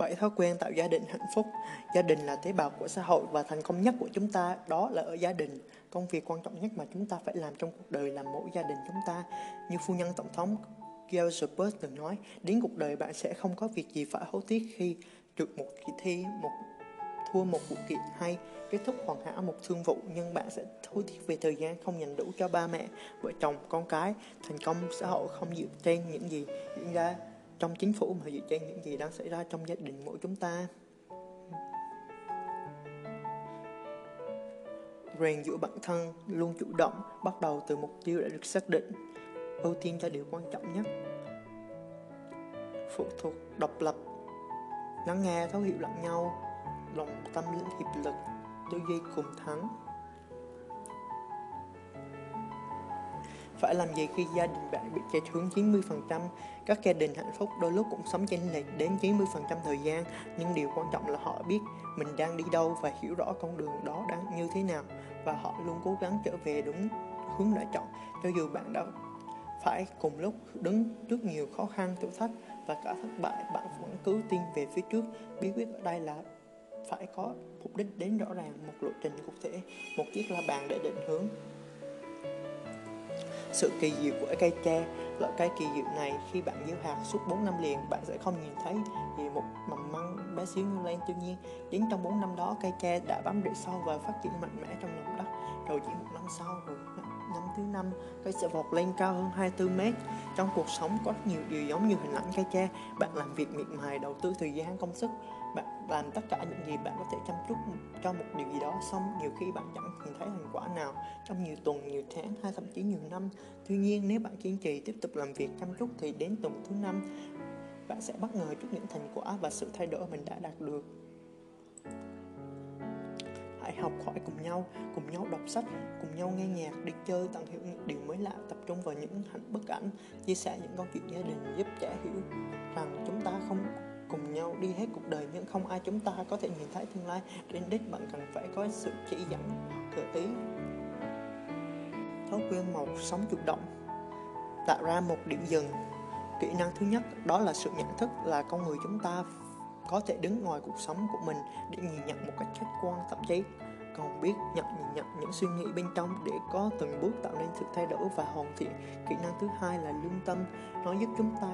Bảy thói quen tạo gia đình hạnh phúc. Gia đình là tế bào của xã hội và thành công nhất của chúng ta đó là ở gia đình. Công việc quan trọng nhất mà chúng ta phải làm trong cuộc đời là mỗi gia đình chúng ta. Như phu nhân tổng thống Gilbert từng nói, đến cuộc đời bạn sẽ không có việc gì phải hối tiếc khi được một kỳ thi, một thua một vụ kiện hay kết thúc hoàn hảo một thương vụ nhưng bạn sẽ hối tiếc về thời gian không dành đủ cho ba mẹ, vợ chồng, con cái. Thành công xã hội không dựa trên những gì diễn ra trong chính phủ mà dựa trên những gì đang xảy ra trong gia đình mỗi chúng ta. Rèn giữa bản thân, luôn chủ động, bắt đầu từ mục tiêu đã được xác định. Ưu tiên cho điều quan trọng nhất. Phụ thuộc, độc lập. Lắng nghe thấu hiểu lẫn nhau. Lòng tâm linh hiệp lực. Tư duy cùng thắng. Phải làm gì khi gia đình bạn bị chạy hướng 90%? Các gia đình hạnh phúc đôi lúc cũng sống chênh lệch đến 90% thời gian, nhưng điều quan trọng là họ biết mình đang đi đâu và hiểu rõ con đường đó đang như thế nào và họ luôn cố gắng trở về đúng hướng đã chọn. Cho dù bạn đã phải cùng lúc đứng trước nhiều khó khăn thử thách và cả thất bại, bạn vẫn cứ tin về phía trước. Bí quyết ở đây là phải có mục đích đến rõ ràng, một lộ trình cụ thể, một chiếc la bàn để định hướng sự kỳ diệu của cây tre. Loại cây kỳ diệu này khi bạn gieo hạt suốt 4 năm liền, bạn sẽ không nhìn thấy gì một mầm măng bé xíu như lên. Tuy nhiên, đến trong 4 năm đó cây tre đã bám rễ sâu và phát triển mạnh mẽ trong lòng đất. Rồi chỉ một năm sau rồi năm thứ năm, cây sẽ vọt lên cao hơn 24 mét. Trong cuộc sống có rất nhiều điều giống như hình ảnh cây tre. Bạn làm việc miệt mài, đầu tư thời gian, công sức bạn làm tất cả những gì bạn có thể chăm chút cho một điều gì đó xong, nhiều khi bạn chẳng nhìn thấy thành quả nào trong nhiều tuần, nhiều tháng hay thậm chí nhiều năm. Tuy nhiên, nếu bạn kiên trì tiếp tục làm việc chăm chút thì đến tuần thứ năm, bạn sẽ bất ngờ trước những thành quả và sự thay đổi mình đã đạt được. Hãy học hỏi cùng nhau cùng nhau đọc sách, cùng nhau nghe nhạc, đi chơi, tận hiểu những điều mới lạ, tập trung vào những hạnh, bức ảnh, chia sẻ những câu chuyện gia đình, giúp trẻ hiểu rằng chúng ta không cùng nhau đi hết cuộc đời, nhưng không ai chúng ta có thể nhìn thấy tương lai. Đến đích bạn cần phải có sự chỉ dẫn, gợi ý. Thói quen một sống chủ động, tạo ra một điểm dừng. Kỹ năng thứ nhất, đó là sự nhận thức là con người chúng ta có thể đứng ngoài cuộc sống của mình để nhìn nhận một cách khách quan, thậm chí còn biết nhận, nhìn nhận những suy nghĩ bên trong để có từng bước tạo nên sự thay đổi và hoàn thiện. Kỹ năng thứ hai là lương tâm, nó giúp chúng ta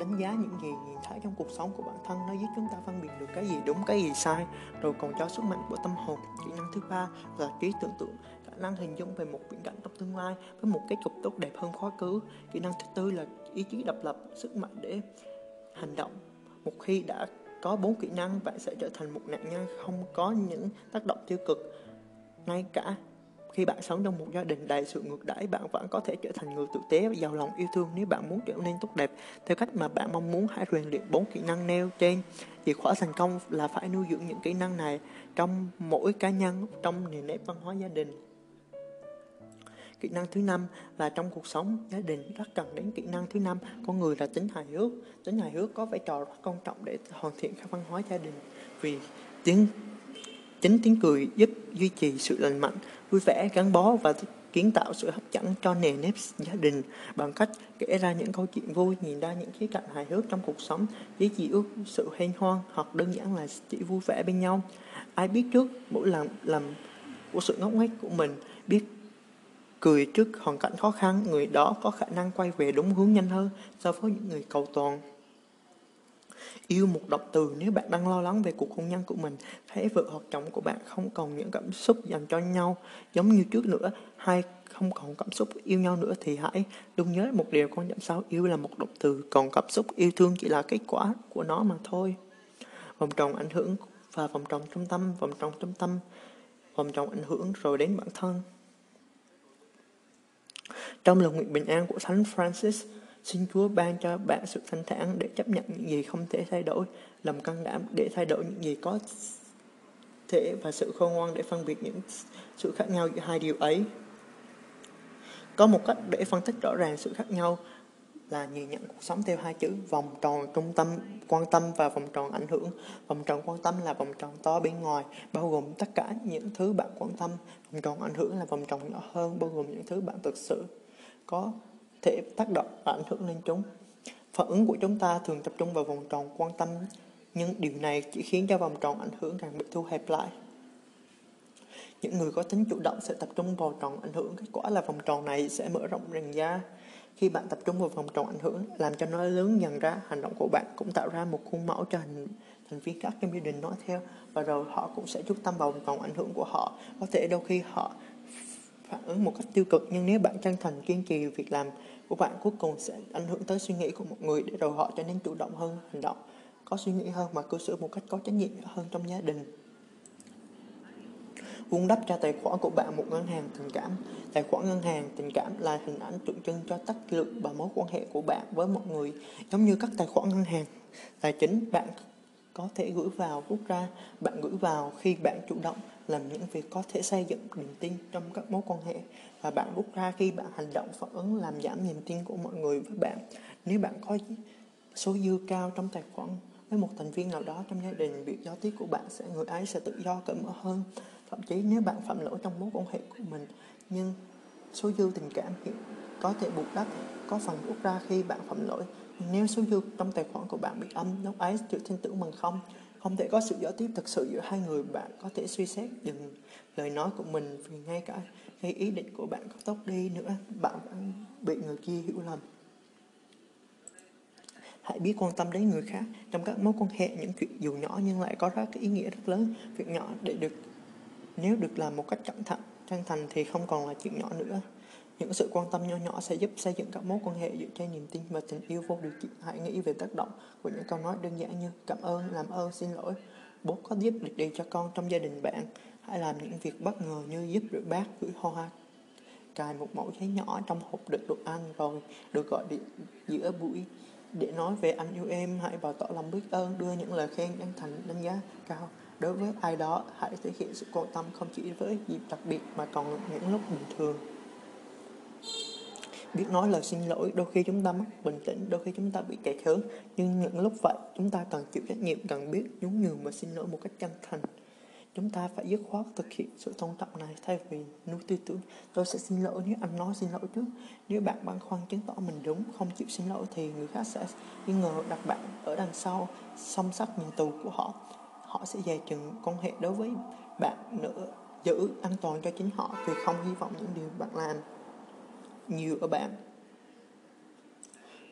đánh giá những gì nhìn thấy trong cuộc sống của bản thân, nó giúp chúng ta phân biệt được cái gì đúng, cái gì sai. Rồi còn cho sức mạnh của tâm hồn, kỹ năng thứ ba là trí tưởng tượng, khả năng hình dung về một viễn cảnh trong tương lai với một kết cục tốt đẹp hơn quá khứ. Kỹ năng thứ tư là ý chí độc lập, sức mạnh để hành động. Một khi đã có bốn kỹ năng, bạn sẽ trở thành một nạn nhân không có những tác động tiêu cực. Ngay cả khi bạn sống trong một gia đình đầy sự ngược đãi, bạn vẫn có thể trở thành người tử tế và giàu lòng yêu thương nếu bạn muốn trở nên tốt đẹp theo cách mà bạn mong muốn. Hãy rèn luyện bốn kỹ năng nêu trên. Chìa khóa thành công là phải nuôi dưỡng những kỹ năng này trong mỗi cá nhân, trong nền nếp văn hóa gia đình. Kỹ năng thứ năm là trong cuộc sống gia đình rất cần đến kỹ năng thứ năm con người là tính hài hước tính hài hước có vai trò rất quan trọng để hoàn thiện các văn hóa gia đình vì tiếng chính tiếng cười giúp duy trì sự lành mạnh, vui vẻ, gắn bó và kiến tạo sự hấp dẫn cho nền nếp gia đình. Bằng cách kể ra những câu chuyện vui, nhìn ra những khía cạnh hài hước trong cuộc sống chỉ chỉ ước sự hên hoan hoặc đơn giản là chỉ vui vẻ bên nhau. Ai biết trước mỗi lần làm của sự ngốc nghếch của mình, biết cười trước hoàn cảnh khó khăn, người đó có khả năng quay về đúng hướng nhanh hơn so với những người cầu toàn. Yêu một động từ nếu bạn đang lo lắng về cuộc hôn nhân của mình, thấy vợ hoặc chồng của bạn không còn những cảm xúc dành cho nhau giống như trước nữa, hay không còn cảm xúc yêu nhau nữa thì hãy luôn nhớ một điều quan trọng sau yêu là một động từ, còn cảm xúc yêu thương chỉ là kết quả của nó mà thôi. Vòng tròn ảnh hưởng và vòng tròn trung tâm, vòng tròn trung tâm, vòng tròn ảnh hưởng rồi đến bản thân. Trong lời nguyện bình an của Thánh Francis, Xin Chúa ban cho bạn sự thanh thản để chấp nhận những gì không thể thay đổi, lòng can đảm để thay đổi những gì có thể và sự khôn ngoan để phân biệt những sự khác nhau giữa hai điều ấy. Có một cách để phân tích rõ ràng sự khác nhau là nhìn nhận cuộc sống theo hai chữ vòng tròn trung tâm quan tâm và vòng tròn ảnh hưởng. Vòng tròn quan tâm là vòng tròn to bên ngoài, bao gồm tất cả những thứ bạn quan tâm. Vòng tròn ảnh hưởng là vòng tròn nhỏ hơn, bao gồm những thứ bạn thực sự có thể tác động và ảnh hưởng lên chúng. Phản ứng của chúng ta thường tập trung vào vòng tròn quan tâm nhưng điều này chỉ khiến cho vòng tròn ảnh hưởng càng bị thu hẹp lại. Những người có tính chủ động sẽ tập trung vào tròn ảnh hưởng, kết quả là vòng tròn này sẽ mở rộng dần ra. Khi bạn tập trung vào vòng tròn ảnh hưởng, làm cho nó lớn dần ra, hành động của bạn cũng tạo ra một khuôn mẫu cho hình thành viên khác trong gia đình nói theo và rồi họ cũng sẽ chú tâm vào vòng tròn ảnh hưởng của họ. Có thể đôi khi họ phản ứng một cách tiêu cực, nhưng nếu bạn chân thành, kiên trì việc làm của bạn cuối cùng sẽ ảnh hưởng tới suy nghĩ của một người để rồi họ trở nên chủ động hơn, hành động, có suy nghĩ hơn và cư xử một cách có trách nhiệm hơn trong gia đình. Vun đắp cho tài khoản của bạn một ngân hàng tình cảm. Tài khoản ngân hàng tình cảm là hình ảnh tượng trưng cho tất lượng và mối quan hệ của bạn với mọi người, giống như các tài khoản ngân hàng. Tài chính bạn có thể gửi vào rút ra, bạn gửi vào khi bạn chủ động làm những việc có thể xây dựng niềm tin trong các mối quan hệ. Và bạn rút ra khi bạn hành động phản ứng, làm giảm niềm tin của mọi người với bạn. Nếu bạn có số dư cao trong tài khoản với một thành viên nào đó trong gia đình, việc giao tiếp của bạn sẽ, người ấy sẽ tự do cởi mở hơn. Thậm chí nếu bạn phạm lỗi trong mối quan hệ của mình, nhưng số dư tình cảm hiện có thể bù đắp, có phần rút ra khi bạn phạm lỗi. Nếu số dư trong tài khoản của bạn bị âm, lúc ấy sự tin tưởng bằng không không thể có sự giao tiếp thực sự giữa hai người, bạn có thể suy xét dừng lời nói của mình vì ngay cả khi ý định của bạn có tốt đi nữa, bạn vẫn bị người kia hiểu lầm. Hãy biết quan tâm đến người khác, trong các mối quan hệ, những chuyện dù nhỏ nhưng lại có rất ý nghĩa rất lớn. Việc nhỏ để được, nếu được làm một cách cẩn thận, chân thành thì không còn là chuyện nhỏ nữa những sự quan tâm nhỏ nhỏ sẽ giúp xây dựng các mối quan hệ dựa trên niềm tin và tình yêu vô điều kiện. Hãy nghĩ về tác động của những câu nói đơn giản như cảm ơn làm ơn xin lỗi bố có giúp được gì cho con trong gia đình bạn? Hãy làm những việc bất ngờ như giúp rửa bát, gửi hoa cài một mẫu giấy nhỏ trong hộp đựng đồ ăn rồi được gọi điện giữa buổi để nói về anh yêu em hãy bày tỏ lòng biết ơn, đưa những lời khen chân thành, đánh giá cao. Đối với ai đó, hãy thể hiện sự quan tâm không chỉ với dịp đặc biệt mà còn những lúc bình thường biết nói lời xin lỗi, đôi khi chúng ta mất bình tĩnh, đôi khi chúng ta bị chạy hớn nhưng những lúc vậy, chúng ta cần chịu trách nhiệm, cần biết nhún nhường và xin lỗi một cách chân thành. Chúng ta phải dứt khoát thực hiện sự tôn trọng này thay vì nuôi tư tưởng, tôi sẽ xin lỗi nếu anh nói xin lỗi trước. Nếu bạn băn khoăn chứng tỏ mình đúng, không chịu xin lỗi thì người khác sẽ nghi ngờ đặt bạn ở đằng sau, song sắt nhà tù của họ. Họ sẽ dè chừng quan hệ đối với bạn nữa, giữ an toàn cho chính họ vì không hy vọng những điều bạn làm nhiều ở bạn.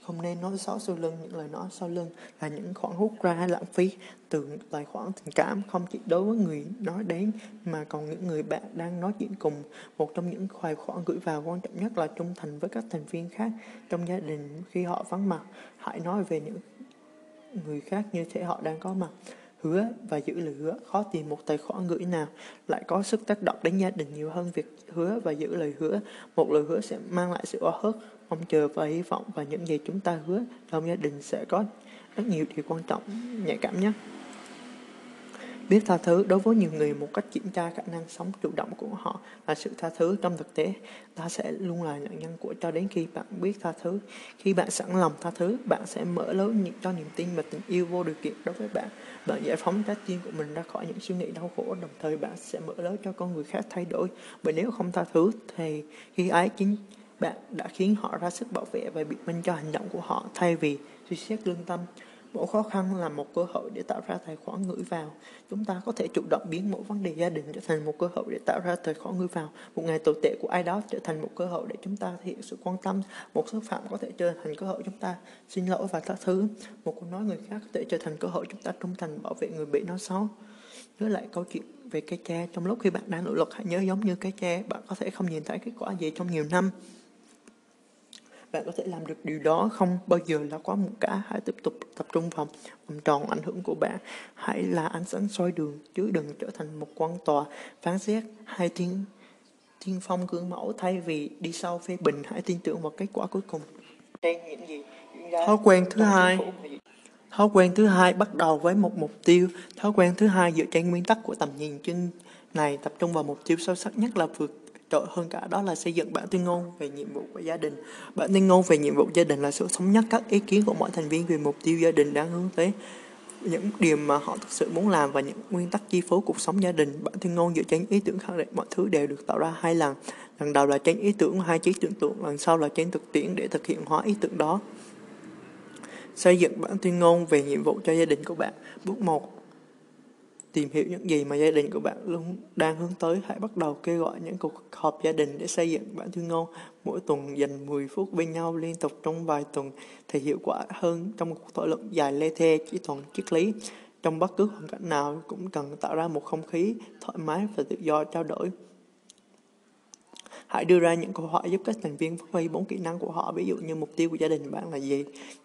Không nên nói xấu sau lưng, những lời nói sau lưng là những khoản hút ra lãng phí từ tài khoản tình cảm không chỉ đối với người nói đến mà còn những người bạn đang nói chuyện cùng. Một trong những tài khoản gửi vào quan trọng nhất là trung thành với các thành viên khác trong gia đình khi họ vắng mặt. Hãy nói về những người khác như thể họ đang có mặt hứa và giữ lời hứa khó tìm một tài khoản gửi nào. Lại có sức tác động đến gia đình nhiều hơn việc hứa và giữ lời hứa. Một lời hứa sẽ mang lại sự oa hớt mong chờ và hy vọng và những gì chúng ta hứa trong gia đình sẽ có. Rất nhiều điều quan trọng, nhạy cảm nhất biết tha thứ đối với nhiều người một cách kiểm tra khả năng sống chủ động của họ là sự tha thứ trong thực tế. Ta sẽ luôn là nạn nhân của cho đến khi bạn biết tha thứ. Khi bạn sẵn lòng tha thứ, bạn sẽ mở lớn những cho niềm tin và tình yêu vô điều kiện đối với bạn. Bạn giải phóng trái tim của mình ra khỏi những suy nghĩ đau khổ, đồng thời bạn sẽ mở lớn cho con người khác thay đổi. Bởi nếu không tha thứ, thì khi ấy chính bạn đã khiến họ ra sức bảo vệ và biện minh cho hành động của họ thay vì suy xét lương tâm. Mỗi khó khăn là một cơ hội để tạo ra tài khoản gửi vào. Chúng ta có thể chủ động biến mỗi vấn đề gia đình trở thành một cơ hội để tạo ra tài khoản gửi vào. Một ngày tồi tệ của ai đó trở thành một cơ hội để chúng ta thể hiện sự quan tâm. Một xúc phạm có thể trở thành cơ hội chúng ta xin lỗi và tha thứ. Một câu nói người khác có thể trở thành cơ hội chúng ta trung thành bảo vệ người bị nói xấu. Nhớ lại câu chuyện về cây tre trong lúc khi bạn đang nỗ lực, hãy nhớ giống như cây tre bạn có thể không nhìn thấy kết quả gì trong nhiều năm bạn có thể làm được điều đó không? Bao giờ là quá muộn cả. Hãy tiếp tục tập trung vào vòng tròn ảnh hưởng của bạn. Hãy là ánh sáng soi đường chứ đừng trở thành một quan tòa. Phán xét hay tiên tiên phong gương mẫu thay vì đi sau phê bình. Hãy tin tưởng vào kết quả cuối cùng. Thói quen thứ hai. thói quen thứ hai bắt đầu với một mục tiêu. Thói quen thứ hai dựa trên nguyên tắc của tầm nhìn chân này. Tập trung vào mục tiêu sâu sắc nhất là vượt trội hơn cả đó là xây dựng bản tuyên ngôn về nhiệm vụ của gia đình. Bản tuyên ngôn về nhiệm vụ gia đình là sự thống nhất các ý kiến của mọi thành viên về mục tiêu gia đình đang hướng tới những điều mà họ thực sự muốn làm và những nguyên tắc chi phối cuộc sống gia đình. Bản tuyên ngôn dựa trên ý tưởng khẳng định mọi thứ đều được tạo ra hai lần. Lần đầu là trên ý tưởng hai trí tưởng tượng, lần sau là trên thực tiễn để thực hiện hóa ý tưởng đó. Xây dựng bản tuyên ngôn về nhiệm vụ cho gia đình của bạn. Bước 1. Tìm hiểu những gì mà gia đình của bạn luôn đang hướng tới. Hãy bắt đầu kêu gọi những cuộc họp gia đình để xây dựng bản thương ngôn. Mỗi tuần dành 10 phút bên nhau liên tục trong vài tuần thì hiệu quả hơn trong một cuộc thảo luận dài lê thê, chỉ toàn triết lý. Trong bất cứ hoàn cảnh nào cũng cần tạo ra một không khí thoải mái và tự do trao đổi. Hãy đưa ra những câu hỏi giúp các thành viên phát huy bốn kỹ năng của họ, ví dụ như mục tiêu của gia đình bạn là gì,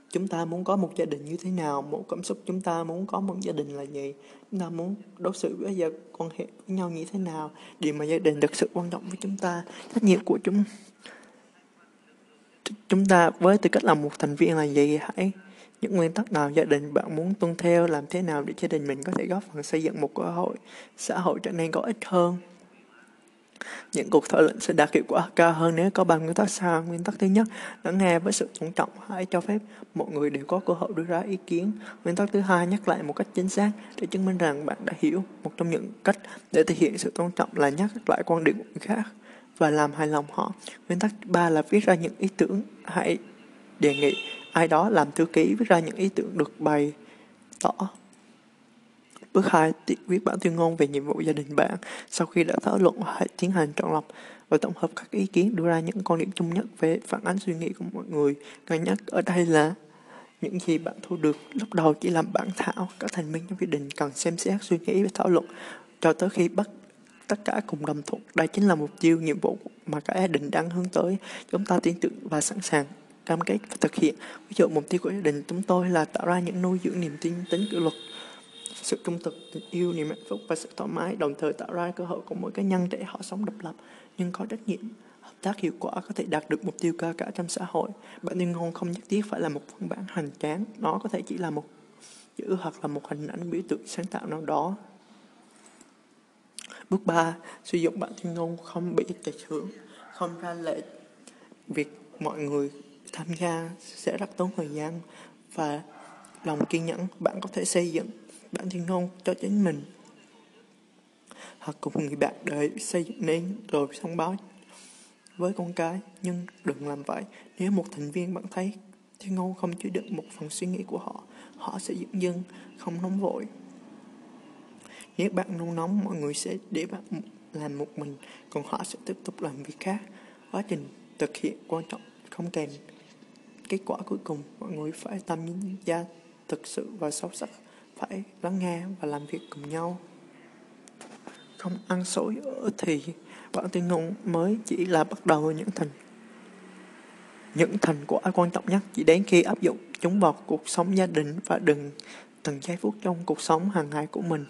chúng ta muốn có một gia đình như thế nào, một cảm xúc chúng ta muốn có một gia đình là gì, chúng ta muốn đối xử với gia quan hệ với nhau như thế nào, điều mà gia đình thực sự quan trọng với chúng ta, trách nhiệm của chúng chúng ta với tư cách là một thành viên là gì? Hãy những nguyên tắc nào gia đình bạn muốn tuân theo làm thế nào để gia đình mình có thể góp phần xây dựng một cơ hội xã hội trở nên có ích hơn? Những cuộc thảo luận sẽ đạt hiệu quả cao hơn nếu có ba nguyên tắc sau. Nguyên tắc thứ nhất, lắng nghe với sự tôn trọng, hãy cho phép mọi người đều có cơ hội đưa ra ý kiến. Nguyên tắc thứ hai, nhắc lại một cách chính xác để chứng minh rằng bạn đã hiểu. Một trong những cách để thể hiện sự tôn trọng là nhắc lại quan điểm của người khác và làm hài lòng họ. Nguyên tắc thứ ba là viết ra những ý tưởng, hãy đề nghị ai đó làm thư ký viết ra những ý tưởng được bày tỏ Bước 2. Viết bản tuyên ngôn về nhiệm vụ gia đình bạn. Sau khi đã thảo luận, hãy tiến hành chọn lọc và tổng hợp các ý kiến đưa ra những quan điểm chung nhất về phản ánh suy nghĩ của mọi người. Cần nhất ở đây là những gì bạn thu được lúc đầu chỉ làm bản thảo. Các thành viên trong gia đình cần xem xét, suy nghĩ và thảo luận cho tới khi bắt tất cả cùng đồng thuận. Đây chính là mục tiêu, nhiệm vụ mà cả gia đình đang hướng tới. Chúng ta tin tưởng và sẵn sàng cam kết và thực hiện. Ví dụ mục tiêu của gia đình chúng tôi là tạo ra những nuôi dưỡng niềm tin tính kỷ luật sự trung thực tình yêu niềm hạnh phúc và sự thoải mái, đồng thời tạo ra cơ hội của mỗi cá nhân để họ sống độc lập, nhưng có trách nhiệm, hợp tác hiệu quả có thể đạt được mục tiêu cao cả trong xã hội. Bản tuyên ngôn không nhất thiết phải là một văn bản hành tráng, nó có thể chỉ là một chữ hoặc là một hình ảnh biểu tượng sáng tạo nào đó. Bước 3 sử dụng bản tuyên ngôn không bị trạch hướng không ra lệ việc mọi người tham gia sẽ rất tốn thời gian và lòng kiên nhẫn. Bạn có thể xây dựng bản thân ngôn cho chính mình. Hoặc cùng người bạn để xây dựng nên rồi thông báo với con cái. Nhưng đừng làm vậy. Nếu một thành viên bạn thấy thiên ngôn không chứa đựng một phần suy nghĩ của họ họ sẽ dựng dưng, không nóng vội. Nếu bạn nôn nóng, mọi người sẽ để bạn làm một mình, còn họ sẽ tiếp tục làm việc khác. Quá trình thực hiện quan trọng không kèm kết quả cuối cùng. Mọi người phải tâm gia thực sự và sâu sắc phải lắng nghe và làm việc cùng nhau. Không ăn xối ở thì bản tuyên ngôn mới chỉ là bắt đầu những thành những thành quả quan trọng nhất. Chỉ đến khi áp dụng chúng vào cuộc sống gia đình và đừng từng giây phút trong cuộc sống hàng ngày của mình.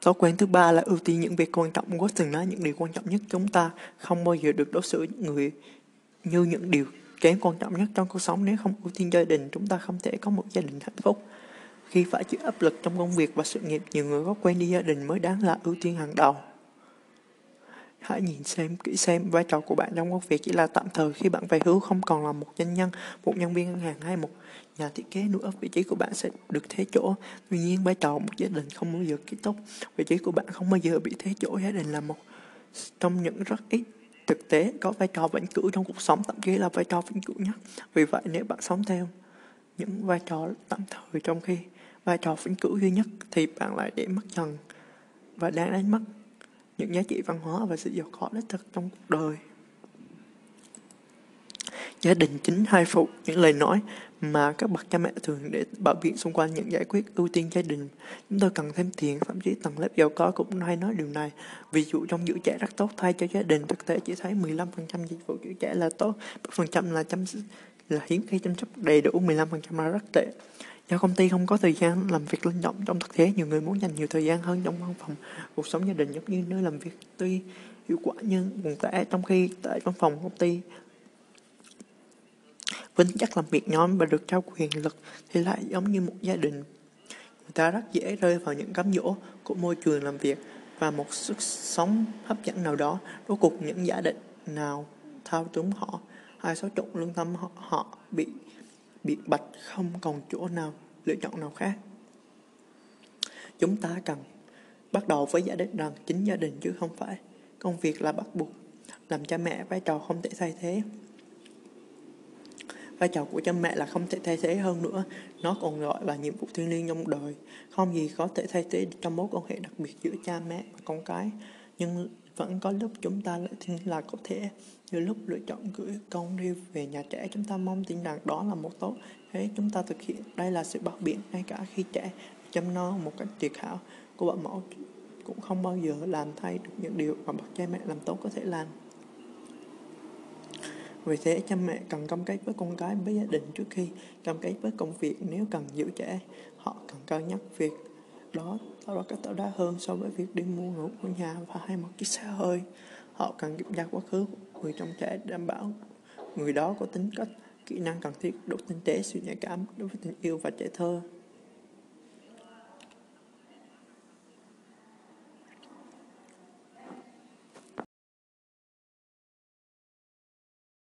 Thói quen thứ ba là ưu tiên những việc quan trọng quá từng nói những điều quan trọng nhất. Chúng ta không bao giờ được đối xử người như những điều kém quan trọng nhất trong cuộc sống. Nếu không ưu tiên gia đình, chúng ta không thể có một gia đình hạnh phúc khi phải chịu áp lực trong công việc và sự nghiệp, nhiều người có quen đi gia đình mới đáng là ưu tiên hàng đầu. Hãy nhìn xem kỹ xem vai trò của bạn trong công việc chỉ là tạm thời khi bạn về hưu không còn là một doanh nhân, một nhân viên ngân hàng hay một nhà thiết kế nữa vị trí của bạn sẽ được thế chỗ. Tuy nhiên vai trò một gia đình không bao giờ kết thúc. Vị trí của bạn không bao giờ bị thế chỗ gia đình là một trong những rất ít thực tế có vai trò vĩnh cửu trong cuộc sống thậm chí là vai trò vĩnh cửu nhất. Vì vậy nếu bạn sống theo những vai trò tạm thời trong khi vai trò vĩnh cửu duy nhất thì bạn lại để mất dần và đang đánh mất những giá trị văn hóa và sự giàu có đích thực trong cuộc đời. Gia đình chính hai phụ những lời nói mà các bậc cha mẹ thường để bảo biện xung quanh những giải quyết ưu tiên gia đình. Chúng tôi cần thêm tiền, thậm chí tầng lớp giàu có cũng hay nói điều này. Ví dụ trong giữ trẻ rất tốt thay cho gia đình, thực tế chỉ thấy 15% dịch vụ giữ trẻ là tốt, phần trăm là chăm là hiếm khi chăm sóc đầy đủ 15% là rất tệ. Do công ty không có thời gian làm việc linh động trong thực tế, nhiều người muốn dành nhiều thời gian hơn trong văn phòng. Cuộc sống gia đình giống như nơi làm việc tuy hiệu quả nhưng buồn tẻ trong khi tại văn phòng công ty với chắc làm việc nhóm và được trao quyền lực thì lại giống như một gia đình. Người ta rất dễ rơi vào những cám dỗ của môi trường làm việc và một sức sống hấp dẫn nào đó. Rốt cuộc những giả định nào thao túng họ hay xáo trộn lương tâm họ, họ bị bị bạch không còn chỗ nào, lựa chọn nào khác. Chúng ta cần bắt đầu với giả định rằng chính gia đình chứ không phải công việc là bắt buộc, làm cha mẹ vai trò không thể thay thế. Vai trò của cha mẹ là không thể thay thế hơn nữa, nó còn gọi là nhiệm vụ thiêng liêng trong đời. Không gì có thể thay thế trong mối quan hệ đặc biệt giữa cha mẹ và con cái, nhưng vẫn có lúc chúng ta lại tin là có thể. Như lúc lựa chọn gửi con đi về nhà trẻ chúng ta mong tin rằng đó là một tốt. Thế chúng ta thực hiện. Đây là sự bảo biện ngay cả khi trẻ chăm no một cách tuyệt hảo. Của bảo mẫu cũng không bao giờ làm thay được những điều mà bậc cha mẹ làm tốt có thể làm. Vì thế, cha mẹ cần cam kết với con cái với gia đình trước khi cam kết với công việc nếu cần giữ trẻ. Họ cần cân nhắc việc đó tạo ra cách tạo đá hơn so với việc đi mua ngủ ở nhà và hay một chiếc xe hơi. Họ cần kiểm tra quá khứ của người trong trẻ để đảm bảo người đó có tính cách, kỹ năng cần thiết độ tinh tế, sự nhạy cảm đối với tình yêu và trẻ thơ.